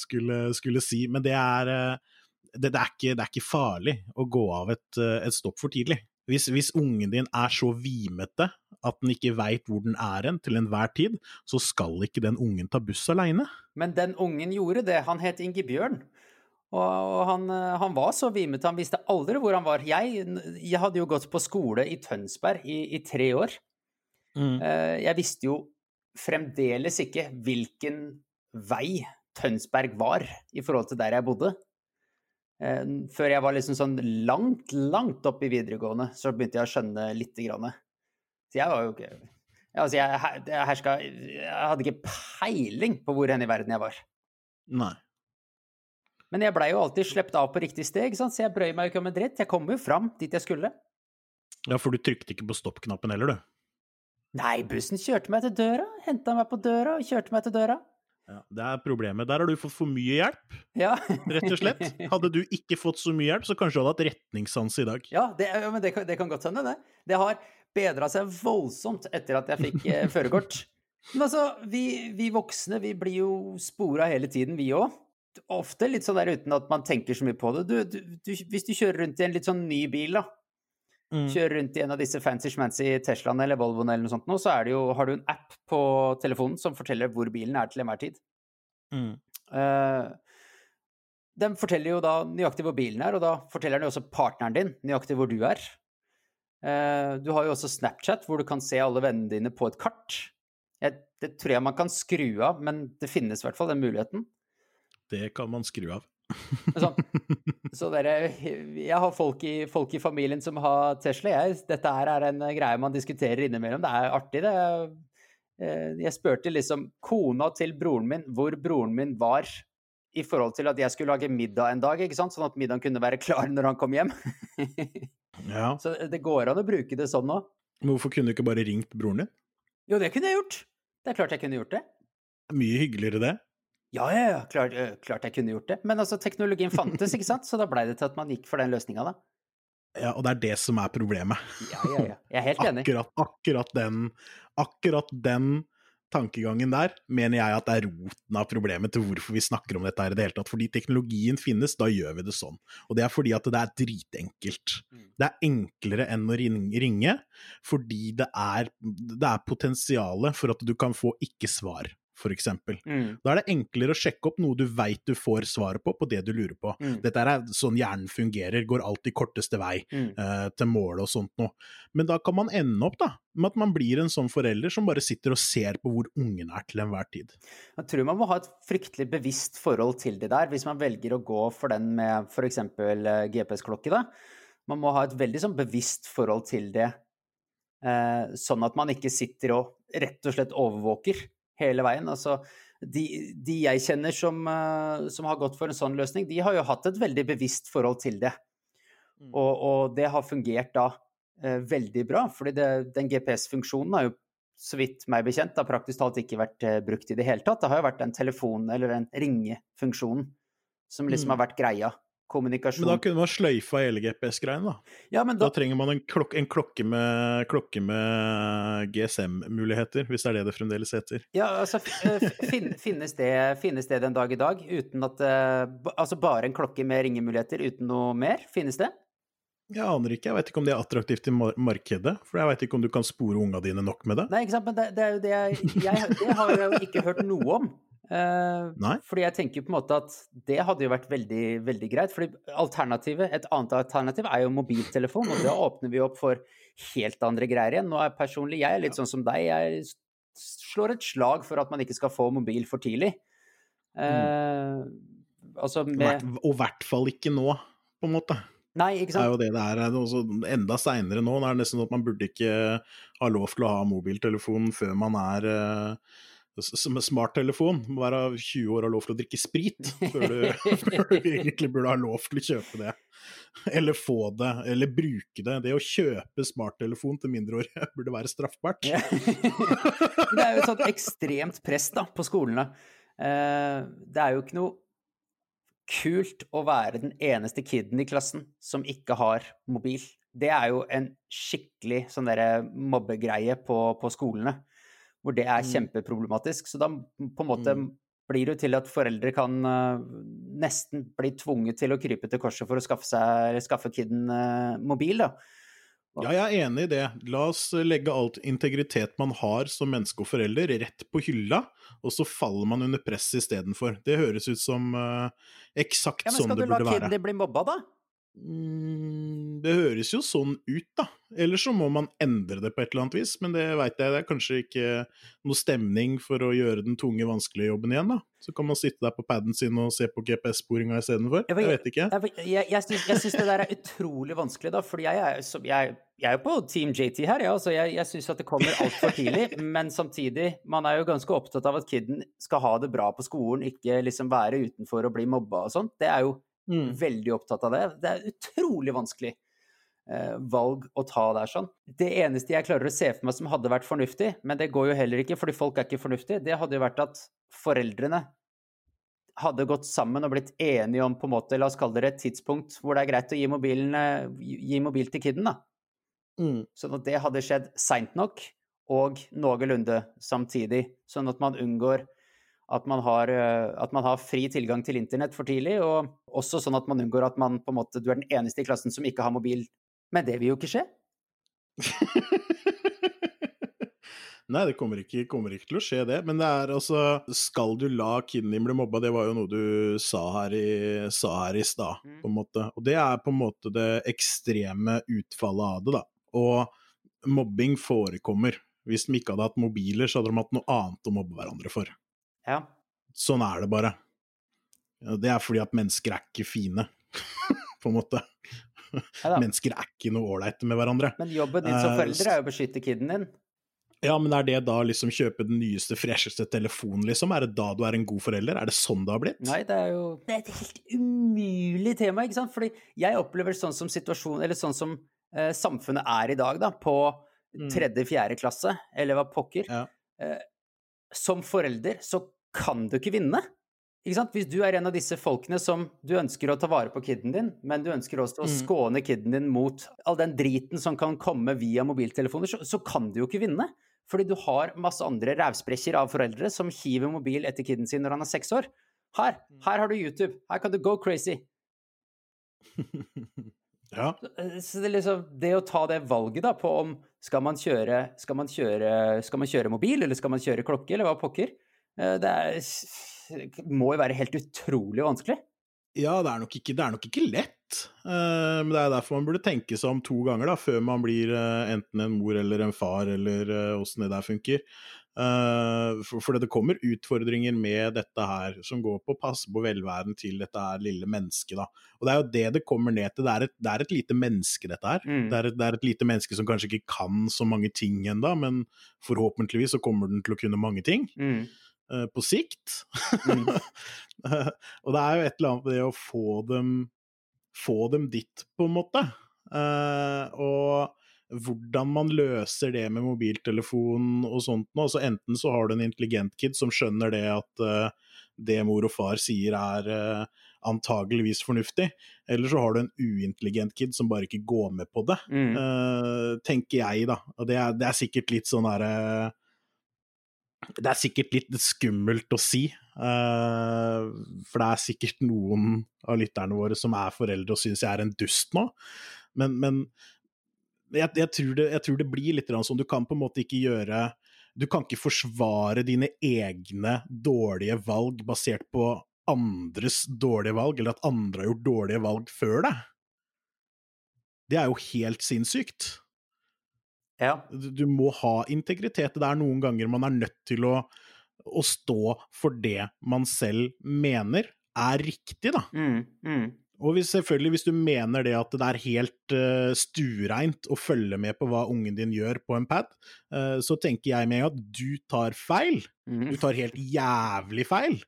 skulle, skulle si, men det er, eh, det, det, er ikke, det er ikke farlig å gå av et, eh, et stopp for tidlig. Hvis, hvis, ungen din er så vimete at den ikke veit hvor den er hen til enhver tid, så skal ikke den ungen ta buss aleine. Men den ungen gjorde det. Han het Ingebjørn. Og han, han, var så vimete, han visste aldri hvor han var. Jeg, jeg hadde jo gått på skole i Tønsberg i, i tre år. Mm. Jeg visste jo fremdeles ikke hvilken vei Tønsberg var i forhold til der jeg bodde. Før jeg var liksom sånn langt, langt opp i videregående, så begynte jeg å skjønne lite grann. Så jeg var jo ikke Altså, jeg, jeg, herska, jeg hadde ikke peiling på hvor hen i verden jeg var. Nei. Men jeg blei jo alltid sluppet av på riktig steg, så jeg brøy meg jo ikke om en dritt. Jeg kom jo fram dit jeg skulle. Ja, for du trykte ikke på stoppknappen heller, du? Nei, bussen kjørte meg til døra. Henta meg på døra og kjørte meg til døra. Ja, det er problemet. Der har du fått for mye hjelp, ja. rett og slett. Hadde du ikke fått så mye hjelp, så kanskje du hadde hatt retningssans i dag. Ja, det, men det, kan, det kan godt hende, det. Det har bedra seg voldsomt etter at jeg fikk eh, førerkort. Men altså, vi, vi, voksne, vi blir jo spora hele tiden, vi òg. Ofte litt sånn der uten at man tenker så mye på det. Du, du, du, hvis du kjører rundt i en litt sånn ny bil, da. Mm. Kjører rundt i en av disse fancy-schmancy Teslaene eller Volvoene eller noe sånt, nå, så jo, har du en app på telefonen som forteller hvor bilen er til enhver tid. Mm. Uh, den forteller jo da nøyaktig hvor bilen er, og da forteller den jo også partneren din nøyaktig hvor du er. Uh, du har jo også Snapchat, hvor du kan se alle vennene dine på et kart. Jeg, det tror jeg man kan skru av, men det finnes i hvert fall den muligheten. Det kan man skru av. sånn, så dere, jeg har folk i, folk i, familien som har Tesla. Jeg, dette her er en greie man diskuterer innimellom. Det er artig, det. Eh, jeg spurte liksom kona til broren min hvor broren min var i forhold til at jeg skulle lage middag en dag, ikke sant? sånn at middagen kunne være klar når han kom hjem. ja. Så det går an å bruke det sånn nå. Hvorfor kunne du ikke bare ringt broren din? Jo, det kunne jeg gjort. Det er klart jeg kunne gjort det. Mye hyggeligere det. Ja, ja, ja. Klart, klart, jeg kunne gjort det. Men altså, teknologien fantes, ikke sant? Så da blei det til at man gikk for den løsninga, da. Ja, og det er det som er problemet. Ja, ja, ja. Jeg er helt enig. Akkurat, akkurat, den, akkurat den tankegangen der mener jeg at det er roten av problemet til hvorfor vi snakker om dette her i det hele tatt. Fordi teknologien finnes, da gjør vi det sånn. Og det er fordi at det er dritenkelt. Det er enklere enn å ringe, fordi det er, det er potensialet for at du kan få ikke-svar f.eks. Mm. Da er det enklere å sjekke opp noe du veit du får svaret på, på det du lurer på. Mm. Dette er sånn hjernen fungerer, går alltid korteste vei mm. uh, til målet og sånt noe. Men da kan man ende opp da, med at man blir en sånn forelder som bare sitter og ser på hvor ungen er til enhver tid. Jeg tror man må ha et fryktelig bevisst forhold til det der, hvis man velger å gå for den med f.eks. Eh, GPS-klokke. da. Man må ha et veldig sånn bevisst forhold til det, uh, sånn at man ikke sitter og rett og slett overvåker hele veien. Altså, de, de jeg kjenner som, uh, som, har gått for en sånn løsning, de har jo hatt et veldig bevisst forhold til det. Mm. Og, og, det har fungert da eh, veldig bra, fordi det, den GPS-funksjonen har jo så vidt meg bekjent har praktisk talt ikke vært eh, brukt i det hele tatt. Det har jo vært den telefon- eller den ringefunksjonen som liksom mm. har vært greia kommunikasjon. Men da kunne man sløyfa hele GPS-greien, da. Ja, men da... da trenger man en, klok en klokke med, klokke med GSM-muligheter, hvis det er det det fremdeles heter. Ja, altså fin finnes, det, finnes, det, den dag i dag uten at uh, Altså bare en klokke med ringemuligheter uten noe mer? Finnes det? Jeg aner ikke, jeg vet ikke om det er attraktivt i mar markedet. For jeg vet ikke om du kan spore unga dine nok med det. Nei, ikke sant, men det, det er jo det jeg, jeg Det har jeg jo ikke hørt noe om. Eh, Nei. fordi jeg tenker på en måte at det hadde jo vært veldig, veldig greit. fordi alternativet, et annet alternativ er jo mobiltelefon, og da åpner vi opp for helt andre greier igjen. Nå er personlig jeg litt sånn som deg. Jeg slår et slag for at man ikke skal få mobil for tidlig. Eh, altså med Og i hvert fall ikke nå, på en måte. Nei, ikke Det er jo det det er. Også enda seinere nå. Det er nesten sånn at man burde ikke ha lov til å ha mobiltelefon før man er eh, som en smarttelefon. Må være 20 år og ha lov til å drikke sprit før du, før du egentlig burde ha lov til å kjøpe det. Eller få det, eller bruke det. Det å kjøpe smarttelefon til mindreårige burde være straffbart. Ja. det er jo et sånt ekstremt press da, på skolene. Eh, det er jo ikke noe kult å være den eneste kiden i klassen som ikke har mobil. Det er jo en skikkelig sånn derre mobbegreie på, på skolene, hvor det er Mm. kjempeproblematisk. Så da på en måte Mm. blir det til at foreldre kan eh, nesten bli tvunget til å krype til korset for å skaffe seg, skaffe kiden eh, mobil, da. Ja, jeg er enig i det. La oss legge alt integritet man har som menneske og forelder, rett på hylla, og så faller man under press istedenfor. Det høres ut som uh, eksakt Ja, men sånn skal du la burde kiden bli mobba, da? Mm, det høres jo sånn ut, da. Eller så må man endre det på et eller annet vis, men det veit jeg, det er kanskje ikke noe stemning for å gjøre den tunge, vanskelige jobben igjen, da. Så kan man sitte der på paden sin og se på GPS-sporinga istedenfor. Jeg vet ikke. Jeg, jeg, jeg, jeg syns det der er utrolig vanskelig, da, For jeg er, så, jeg, jeg er jo på Team JT her, ja, altså jeg, jeg syns at det kommer altfor tidlig. Men samtidig, man er jo ganske opptatt av at kiden skal ha det bra på skolen, ikke liksom være utenfor og bli mobba og sånt. Det er jo Mm. veldig opptatt av det. Det er utrolig vanskelig eh, valg å ta der sånn. Det eneste jeg klarer å se for meg som hadde vært fornuftig, men det går jo heller ikke fordi folk er ikke fornuftige, det hadde jo vært at foreldrene hadde gått sammen og blitt enige om på en måte, la oss kalle det et tidspunkt hvor det er greit å gi, mobilen, gi mobil til kiden. da. Mm. Sånn at det hadde skjedd seint nok og noenlunde samtidig, sånn at man unngår at man, har, eh, at man har fri tilgang til internett for tidlig, og også sånn at man unngår at man på en måte, du er den eneste i klassen som ikke har mobil. Men det vil jo ikke skje. Nei, det kommer ikke, kommer ikke til å skje, det. Men det er altså Skal du la kiden din bli mobba? Det var jo noe du sa her i, sa her i stad, Mm. på en måte. Og det er på en måte det ekstreme utfallet av det, da. Og mobbing forekommer. Hvis de ikke hadde hatt mobiler, så hadde de hatt noe annet å mobbe hverandre for. Ja. Sånn er det bare. Det er fordi at mennesker er ikke fine, på en måte. Ja. Mennesker er ikke noe ålreite med hverandre. Men jobben din som Eh, forelder er jo å beskytte kiden din. Ja, men er det da liksom kjøpe den nyeste, fresheste telefonen, liksom? Er det da du er en god forelder? Er det sånn det har blitt? Nei, det er jo Det er et helt umulig tema, ikke sant? Fordi jeg opplever sånn som situasjonen Eller sånn som eh, samfunnet er i dag, da, på Mm. tredje-fjerde klasse, eller hva pokker. Ja. Eh, som forelder så kan du ikke vinne. Ikke sant? Hvis du er en av disse folkene som du ønsker å ta vare på kiden din, men du ønsker også å Mm. skåne kiden din mot all den driten som kan komme via mobiltelefoner, så, så kan du jo ikke vinne. Fordi du har masse andre rævsprekker av foreldre som hiver mobil etter kiden sin når han er seks år. Her, her har du YouTube. Her kan du go crazy. ja. Eh, Så det, er liksom, det å ta det valget da på om skal man kjøre, skal man kjøre, skal man kjøre mobil, eller skal man kjøre klokke, eller hva pokker, eh, det er, må jo være helt utrolig vanskelig. Ja, det er nok ikke, det er nok ikke lett. Eh, men det er derfor man burde tenke seg om to ganger da, før man blir eh, enten en mor eller en far, eller åssen det der funker. Eh, for, for det kommer utfordringer med dette her, som går på å passe på velværen til dette her lille mennesket. da. Og det er jo det det kommer ned til. Det er et, det er et lite menneske, dette her. Mm. Det, er et, det er et lite menneske som kanskje ikke kan så mange ting ennå, men forhåpentligvis så kommer den til å kunne mange ting Mm. Eh, på sikt. Mm. og det er jo et eller annet med det å få dem, få dem dit, på en måte. Uh, og hvordan man løser det med mobiltelefon og sånt noe. Altså enten så har du en intelligent kid som skjønner det at uh, det mor og far sier er uh, antageligvis fornuftig, eller så har du en uintelligent kid som bare ikke går med på det. Mm. Tenker jeg, da. Og det er, det er sikkert litt sånn derre Det er sikkert litt skummelt å si, uh, for det er sikkert noen av lytterne våre som er foreldre og syns jeg er en dust nå, men, men jeg, jeg, tror det, jeg tror det blir litt sånn Du kan på en måte ikke gjøre du kan ikke forsvare dine egne dårlige valg basert på andres dårlige valg, eller at andre har gjort dårlige valg før deg. Det er jo helt sinnssykt. Ja. Du, må ha integritet. Det er noen ganger man er nødt til å, å stå for det man selv mener er riktig, da. Mm, mm. Og hvis, selvfølgelig, hvis du mener det at det er helt uh, stuereint å følge med på hva ungen din gjør på en pad, uh, så tenker jeg med at du tar feil. Mm. Du tar helt jævlig feil.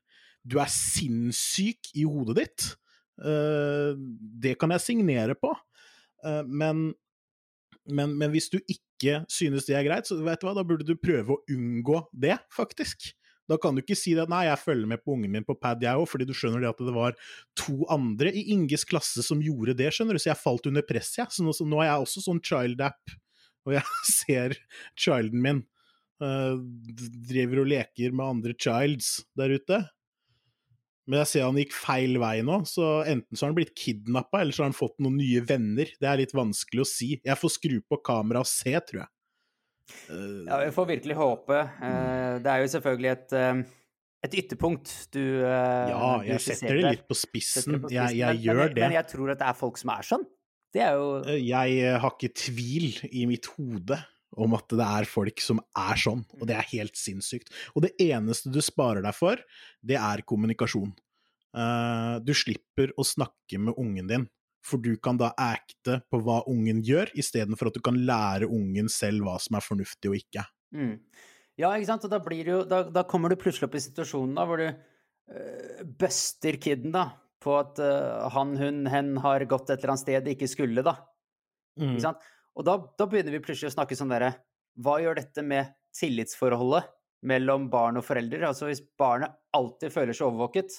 Du er sinnssyk i hodet ditt. Uh, det kan jeg signere på. Men, men, men, hvis du ikke synes det er greit, så vet du hva, da burde du prøve å unngå det, faktisk. Da kan du ikke si at nei, jeg følger med på ungen min på pad, jeg òg, fordi du skjønner det at det var to andre i Inges klasse som gjorde det, skjønner du, så jeg falt under press, jeg. Så nå, så nå er jeg også sånn child-app, og jeg ser childen min uh, driver og leker med andre childs der ute. Men jeg ser han gikk feil vei nå, så enten så har han blitt kidnappa, eller så har han fått noen nye venner. Det er litt vanskelig å si. Jeg får skru på kameraet og se, tror jeg. Ja, vi får virkelig håpe. Det er jo selvfølgelig et, et ytterpunkt du Ja, jeg setter det litt på spissen. På spissen. Jeg, jeg men, gjør men, det. Men jeg tror at det er folk som er sånn. Det er jo Jeg har ikke tvil i mitt hode om at det er folk som er sånn, og det er helt sinnssykt. Og det eneste du sparer deg for, det er kommunikasjon. Du slipper å snakke med ungen din for du kan da acte på hva ungen gjør, istedenfor at du kan lære ungen selv hva som er fornuftig og ikke. Mm. Ja, ikke sant, og da, jo, da, da, kommer du plutselig opp i situasjonen da, hvor du uh, buster kiden da, på at uh, han, hun, hen har gått et eller annet sted de ikke skulle, da. Mm. Ikke sant? Og da, da, begynner vi plutselig å snakke sånn derre Hva gjør dette med tillitsforholdet mellom barn og foreldre? Altså hvis barnet alltid føler seg overvåket,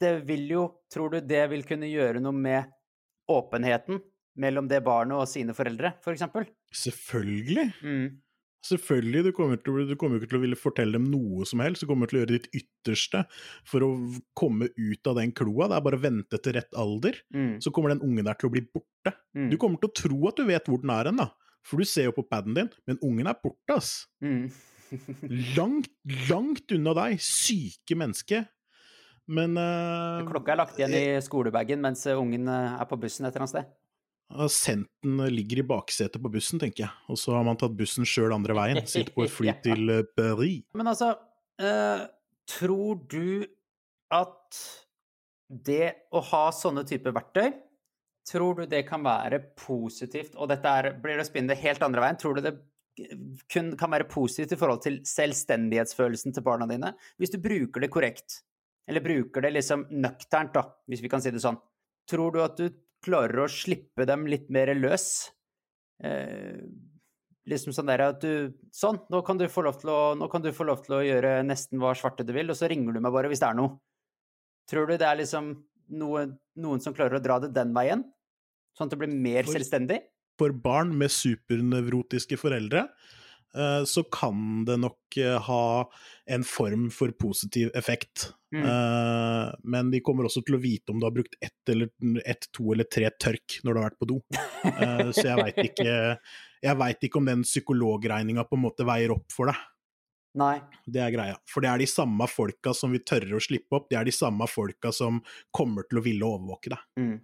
det vil jo Tror du det vil kunne gjøre noe med åpenheten mellom det barnet og sine foreldre, f.eks? For eksempel? Selvfølgelig. Mm. Selvfølgelig. Du kommer, til, du kommer ikke til å ville fortelle dem noe som helst. Du kommer til å gjøre ditt ytterste for å komme ut av den kloa. Det er bare å vente til rett alder, Mm. så kommer den ungen der til å bli borte. Mm. Du kommer til å tro at du vet hvor den er hen, da. For du ser jo på paden din, men ungen er borte, ass. Mm. Langt, langt unna deg. Syke menneske. Men uh, Klokka er lagt igjen i skolebagen mens ungen eh, er på bussen et eller annet sted. Sendt den ligger i baksetet på bussen, tenker jeg. Og så har man tatt bussen sjøl andre veien. Sitter på et fly til uh, Paris. Men altså, uh, tror du at det å ha sånne typer verktøy Tror du det kan være positivt? Og dette er, blir det å spinne det helt andre veien. Tror du det kun kan være positivt i forhold til selvstendighetsfølelsen til barna dine? Hvis du bruker det korrekt, eller bruker det liksom nøkternt, da, hvis vi kan si det sånn. Tror du at du klarer å slippe dem litt mer løs? Eh, liksom sånn der at du Sånn, nå kan du, få lov til å, nå kan du få lov til å gjøre nesten hva svarte du vil, og så ringer du meg bare hvis det er noe. Tror du det er liksom noe, noen som klarer å dra det den veien? Sånn at det blir mer For- selvstendig? For barn med supernevrotiske foreldre så kan det nok eh, ha en form for positiv effekt. Mm. Eh, men de kommer også til å vite om du har brukt ett, eller, ett to eller tre tørk når du har vært på do. Eh, så jeg veit ikke, ikke om den psykologregninga på en måte veier opp for deg. Nei. Det er greia. For det er de samme folka som vil tørre å slippe opp, det er de samme folka som kommer til å ville overvåke deg. Mm.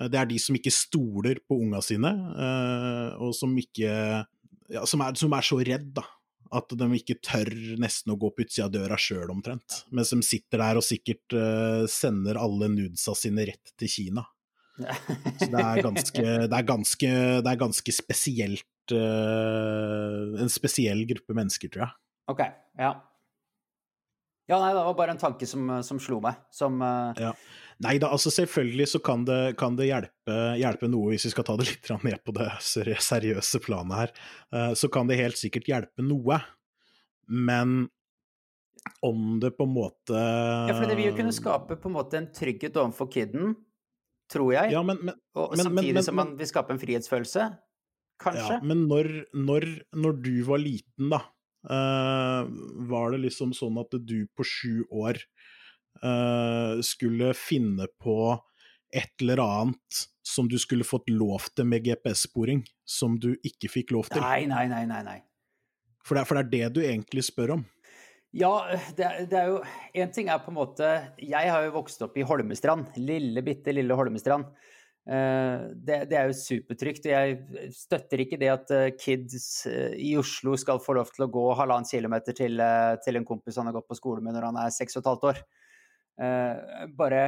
Eh, Det er de som ikke stoler på unga sine, eh, og som ikke ja, som, er, som er så redd, da. At de ikke tør nesten å gå på utsida av døra sjøl, omtrent. Mens de sitter der og sikkert uh, sender alle nudesa sine rett til Kina. Så det er ganske, det er ganske, det er ganske spesielt uh, En spesiell gruppe mennesker, tror jeg. OK. Ja. Ja, nei, det var bare en tanke som, som slo meg, som uh, Ja. Nei da, altså selvfølgelig så kan det, kan det hjelpe, hjelpe noe, hvis vi skal ta det litt ned på det seriøse planet her. eh, Så kan det helt sikkert hjelpe noe, men om det på en måte Ja, for det vil jo kunne skape på en måte en trygghet overfor kiden, tror jeg. Ja, men, men, og men- samtidig men- som man vil skape en frihetsfølelse. Kanskje. Ja, men når, når, når du var liten, da, eh, var det liksom sånn at du på sju år skulle finne på et eller annet som du skulle fått lov til med GPS-sporing, som du ikke fikk lov til? Nei, nei, nei, nei. nei. For det, er, for det er det du egentlig spør om. Ja, det, det er jo En ting er på en måte Jeg har jo vokst opp i Holmestrand. Lille, bitte lille Holmestrand. Eh, det, det, er jo supertrygt. og Jeg støtter ikke det at eh, kids eh, i Oslo skal få lov til å gå halvannen kilometer til, til en kompis han har gått på skole med når han er seks og et halvt år. Bare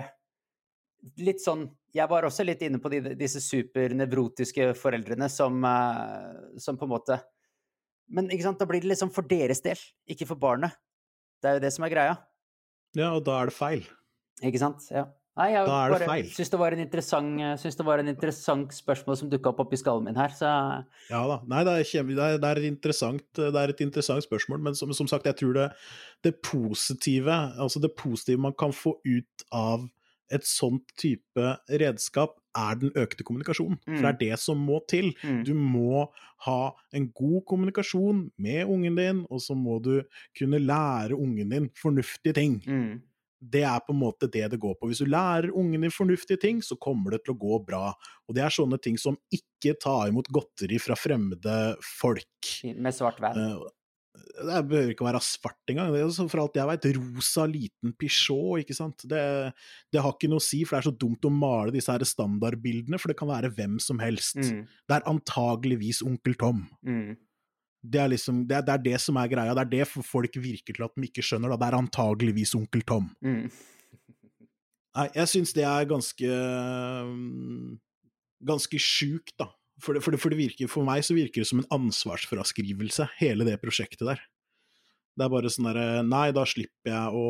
litt sånn Jeg var også litt inne på de, disse supernevrotiske foreldrene som, som på en måte Men ikke sant, da blir det liksom for deres del, ikke for barnet. Det er jo det som er greia. Ja, og da er det feil. Ikke sant. Ja. Nei, jeg da er det feil. Syns det var en interessant, synes det var en interessant spørsmål som dukka opp oppi skallen min her, så Ja da. Nei, det er, kjem, det, er, det, er det er, et interessant spørsmål, men som, som sagt, jeg tror det, det positive, altså det positive man kan få ut av et sånt type redskap, er den økte kommunikasjonen. Mm. For det er mm. det som må til. Mm. Du må ha en god kommunikasjon med ungen din, og så må du kunne lære ungen din fornuftige ting. Mm det er på en måte det det går på. Hvis du lærer ungen din fornuftige ting, så kommer det til å gå bra. Og det er sånne ting som ikke ta imot godteri fra fremmede folk. Med svart van? Uh, det behøver ikke være svart engang. Det er for alt jeg veit, rosa liten Peugeot, ikke sant. Det, det, har ikke noe å si, for det er så dumt å male disse her standardbildene, for det kan være hvem som helst. Mm. Det er antageligvis onkel Tom. Mm. Det er, liksom, det, er, det er, det, som er greia. Det er det folk virker til at de ikke skjønner. Da. Det er antageligvis onkel Tom. Mm. Nei, jeg syns det er ganske ganske sjukt, da. For, det, for, for, virker, for meg så virker det som en ansvarsfraskrivelse, hele det prosjektet der. Det er bare sånn derre Nei, da slipper jeg å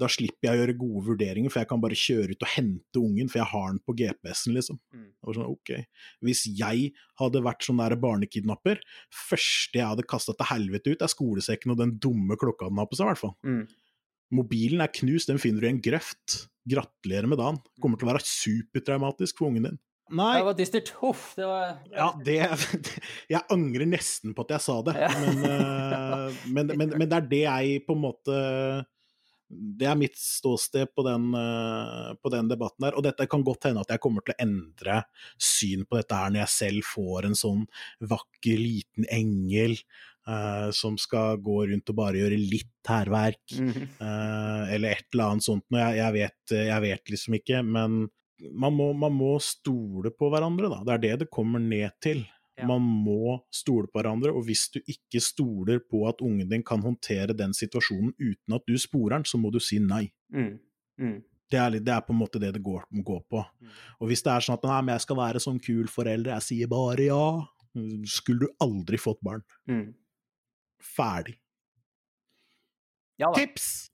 da slipper jeg å gjøre gode vurderinger, for jeg kan bare kjøre ut og hente ungen, for jeg har den på GPS-en, liksom. Mm. Sånn, okay. Hvis jeg hadde vært sånn der barnekidnapper, første jeg hadde kasta til helvete ut, er skolesekken og den dumme klokka den har på seg, i hvert fall. Mm. Mobilen er knust, den finner du i en grøft. Gratulerer med dagen. Kommer til å være supertraumatisk for ungen din. Nei. Det var dystert. Huff, det var Ja, det Jeg angrer nesten på at jeg sa det, ja. men, uh, men, men, men, det er det jeg på en måte det er mitt ståsted på den, eh, på den, debatten der. Og dette kan godt hende at jeg kommer til å endre syn på dette her når jeg selv får en sånn vakker, liten engel uh, som skal gå rundt og bare gjøre litt hærverk, mm -hmm. uh, eller et eller annet sånt. Jeg, jeg, vet, jeg vet liksom ikke, men man må, man må, stole på hverandre, da. Det er det det kommer ned til. Ja. Man må stole på hverandre, og hvis du ikke stoler på at ungen din kan håndtere den situasjonen uten at du sporer den, så må du si nei. Mm. Mm. Det, er, det, er, på en måte det det går, går på. Mm. Og hvis det er sånn at nei, men jeg skal være sånn kul forelder, jeg sier bare ja, skulle du aldri fått barn. Mm. Ferdig. Ja, Tips!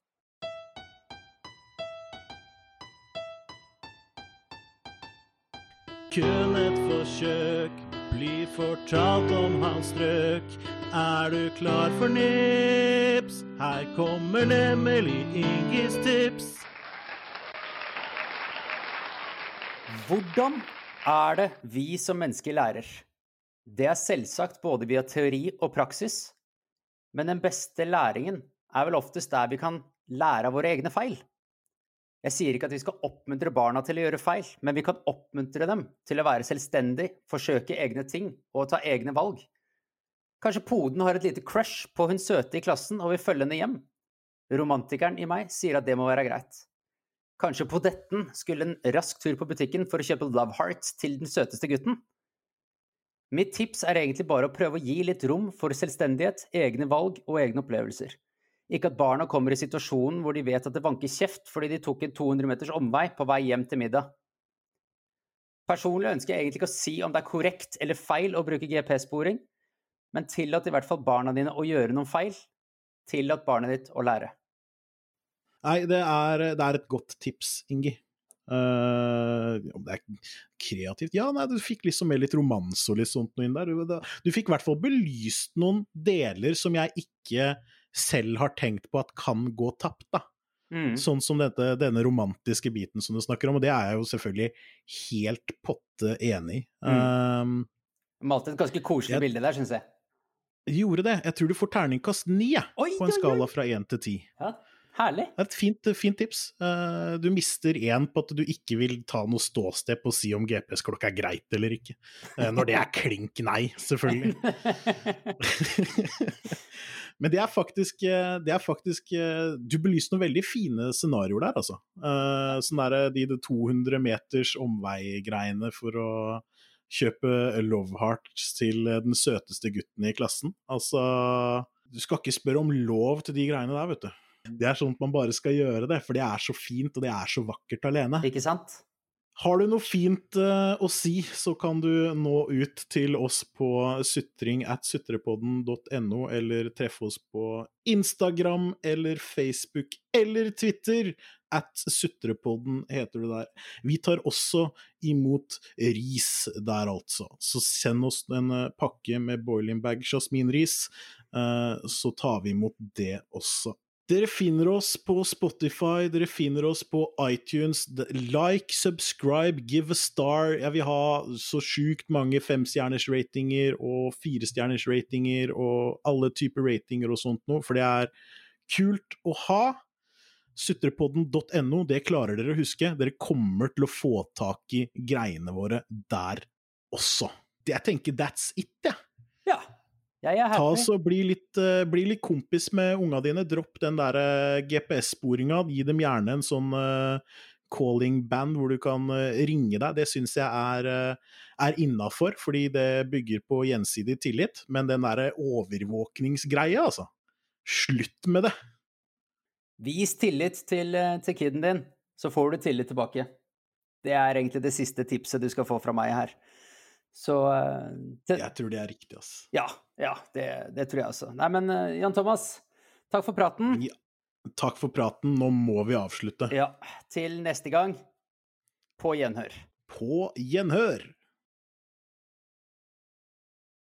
Kun et forsøk blir fortalt om hans strøk. Er du klar for nips? Her kommer nemlig Ingis tips. Hvordan er det vi som mennesker lærer? Det er selvsagt både via teori og praksis, men den beste læringen er vel oftest der vi kan lære av våre egne feil. Jeg sier ikke at vi skal oppmuntre barna til å gjøre feil, men vi kan oppmuntre dem til å være selvstendig, forsøke egne ting og ta egne valg. Kanskje poden har et lite crush på hun søte i klassen og vil følge henne hjem. Romantikeren i meg sier at det må være greit. Kanskje podetten skulle en rask tur på butikken for å kjøpe Love Hearts til den søteste gutten? Mitt tips er egentlig bare å prøve å gi litt rom for selvstendighet, egne valg og egne opplevelser. Ikke at barna kommer i situasjonen hvor de vet at det vanker kjeft fordi de tok en 200 meters omvei på vei hjem til middag. Personlig ønsker jeg egentlig ikke å si om det er korrekt eller feil å bruke GPS-sporing, men tillat i hvert fall barna dine å gjøre noen feil. Tillat barnet ditt å lære. Nei, det er, det er et godt tips, Ingi. Uh, om det er kreativt Ja, nei, du fikk liksom med litt romanse og litt sånt inn der. Du fikk i hvert fall belyst noen deler som jeg ikke selv har tenkt på at kan gå tapt, da. Mm. Sånn som dette, denne romantiske biten som du snakker om, og det er jeg jo selvfølgelig helt potte enig i. Mm. Um, Malte et ganske koselig jeg, bilde der, syns jeg. Gjorde det. Jeg tror du får terningkast ni, på en skala fra én til ti. Ja, Herlig. Det er et fint, fint tips. Uh, du mister én på at du ikke vil ta noe ståsted på å si om GPS-klokka er greit eller ikke. Uh, når det er klink nei, selvfølgelig. Men det er faktisk, det er faktisk Du belyste noen veldig fine scenarioer der, altså. Uh, sånn der, de 200 meters omvei-greiene for å kjøpe Love Hearts til den søteste gutten i klassen. Altså Du skal ikke spørre om lov til de greiene der, vet du. Det er sånn at man bare skal gjøre det, for det er så fint, og det er så vakkert alene. Ikke sant? Har du noe fint uh, å si, så kan du nå ut til oss på sutring at sutrepodden.no, eller treffe oss på Instagram eller Facebook eller Twitter. At sutrepodden heter det der. Vi tar også imot ris der, altså. Så send oss en uh, pakke med boiling bag jasminris, uh, så tar vi imot det også. Dere finner oss på Spotify, dere finner oss på iTunes. Like, subscribe, give a star. Jeg vil ha så sjukt mange femstjerners ratinger og firestjerners ratinger og alle typer ratinger og sånt noe, for det er kult å ha. Sutrepodden.no, det klarer dere å huske. Dere kommer til å få tak i greiene våre der også. Jeg tenker that's it, jeg. Ja. Ta oss og bli litt, uh, bli litt kompis med unga dine. Dropp den der uh, GPS-sporinga. Gi dem gjerne en sånn uh, calling band hvor du kan ringe deg. Det syns jeg er, er innafor, fordi det bygger på gjensidig tillit. Men den derre overvåkningsgreia, altså. Slutt med det. Vis tillit til, til kiden din, så får du tillit tilbake. Det er egentlig det siste tipset du skal få fra meg her. Så det, Jeg tror det er riktig, altså. Ja, ja det, det, tror jeg også. Nei, men Jan Thomas, takk for praten. Ja, takk for praten. Nå må vi avslutte. Ja. Til neste gang, på gjenhør. På gjenhør.